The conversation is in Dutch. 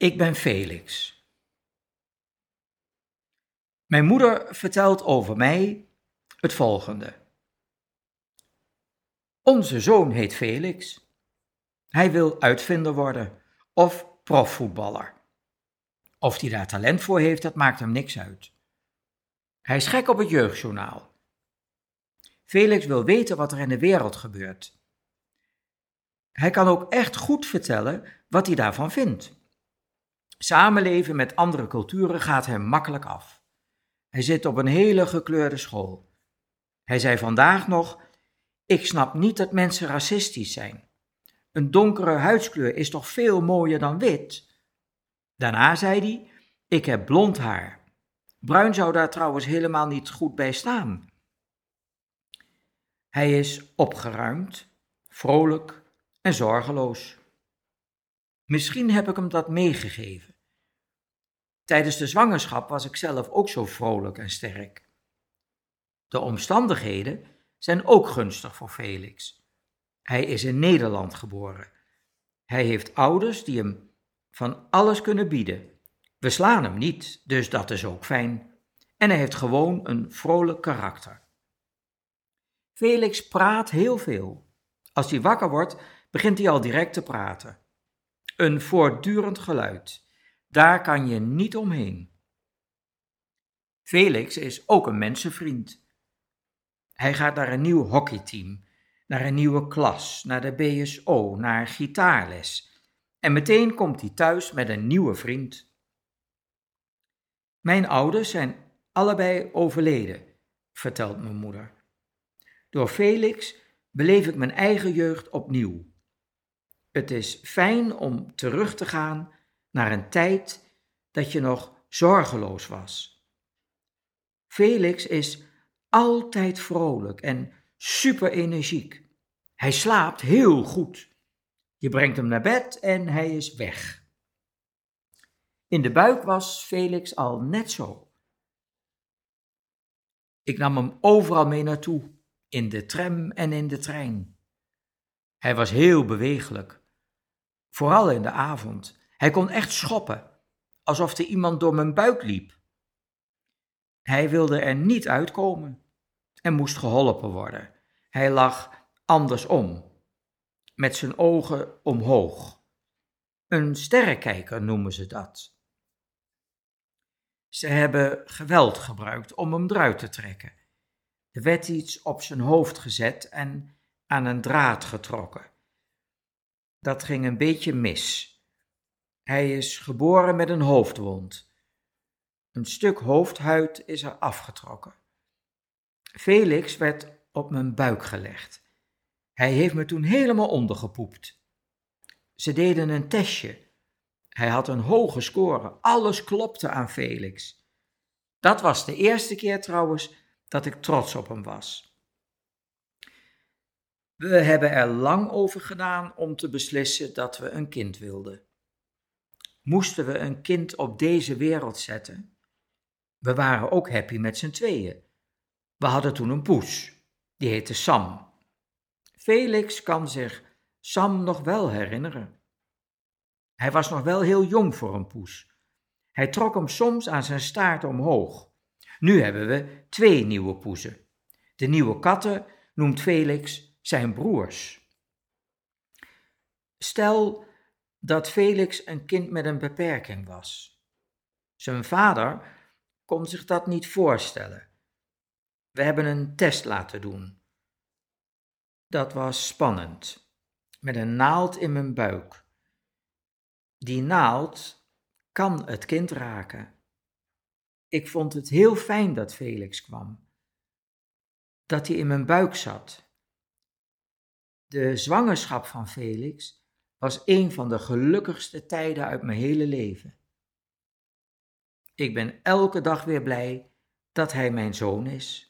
Ik ben Felix. Mijn moeder vertelt over mij het volgende. Onze zoon heet Felix. Hij wil uitvinder worden of profvoetballer. Of hij daar talent voor heeft, dat maakt hem niks uit. Hij is gek op het jeugdjournaal. Felix wil weten wat er in de wereld gebeurt. Hij kan ook echt goed vertellen wat hij daarvan vindt. Samenleven met andere culturen gaat hem makkelijk af. Hij zit op een hele gekleurde school. Hij zei vandaag nog: Ik snap niet dat mensen racistisch zijn. Een donkere huidskleur is toch veel mooier dan wit? Daarna zei hij: Ik heb blond haar. Bruin zou daar trouwens helemaal niet goed bij staan. Hij is opgeruimd, vrolijk en zorgeloos. Misschien heb ik hem dat meegegeven. Tijdens de zwangerschap was ik zelf ook zo vrolijk en sterk. De omstandigheden zijn ook gunstig voor Felix. Hij is in Nederland geboren. Hij heeft ouders die hem van alles kunnen bieden. We slaan hem niet, dus dat is ook fijn. En hij heeft gewoon een vrolijk karakter. Felix praat heel veel. Als hij wakker wordt, begint hij al direct te praten. Een voortdurend geluid. Daar kan je niet omheen. Felix is ook een mensenvriend. Hij gaat naar een nieuw hockeyteam, naar een nieuwe klas, naar de BSO, naar gitaarles. En meteen komt hij thuis met een nieuwe vriend. Mijn ouders zijn allebei overleden, vertelt mijn moeder. Door Felix beleef ik mijn eigen jeugd opnieuw. Het is fijn om terug te gaan naar een tijd dat je nog zorgeloos was. Felix is altijd vrolijk en super energiek. Hij slaapt heel goed. Je brengt hem naar bed en hij is weg. In de buik was Felix al net zo. Ik nam hem overal mee naartoe, in de tram en in de trein. Hij was heel bewegelijk, vooral in de avond. Hij kon echt schoppen, alsof er iemand door mijn buik liep. Hij wilde er niet uitkomen en moest geholpen worden. Hij lag andersom, met zijn ogen omhoog. Een sterrenkijker noemen ze dat. Ze hebben geweld gebruikt om hem eruit te trekken. Er werd iets op zijn hoofd gezet en aan een draad getrokken. Dat ging een beetje mis. Hij is geboren met een hoofdwond. Een stuk hoofdhuid is er afgetrokken. Felix werd op mijn buik gelegd. Hij heeft me toen helemaal ondergepoept. Ze deden een testje. Hij had een hoge score. Alles klopte aan Felix. Dat was de eerste keer trouwens dat ik trots op hem was. We hebben er lang over gedaan om te beslissen dat we een kind wilden moesten we een kind op deze wereld zetten. We waren ook happy met z'n tweeën. We hadden toen een poes, die heette Sam. Felix kan zich Sam nog wel herinneren. Hij was nog wel heel jong voor een poes. Hij trok hem soms aan zijn staart omhoog. Nu hebben we twee nieuwe poezen. De nieuwe katten noemt Felix zijn broers. Stel dat Felix een kind met een beperking was. Zijn vader kon zich dat niet voorstellen. We hebben een test laten doen. Dat was spannend, met een naald in mijn buik. Die naald kan het kind raken. Ik vond het heel fijn dat Felix kwam, dat hij in mijn buik zat. De zwangerschap van Felix was een van de gelukkigste tijden uit mijn hele leven. Ik ben elke dag weer blij dat hij mijn zoon is.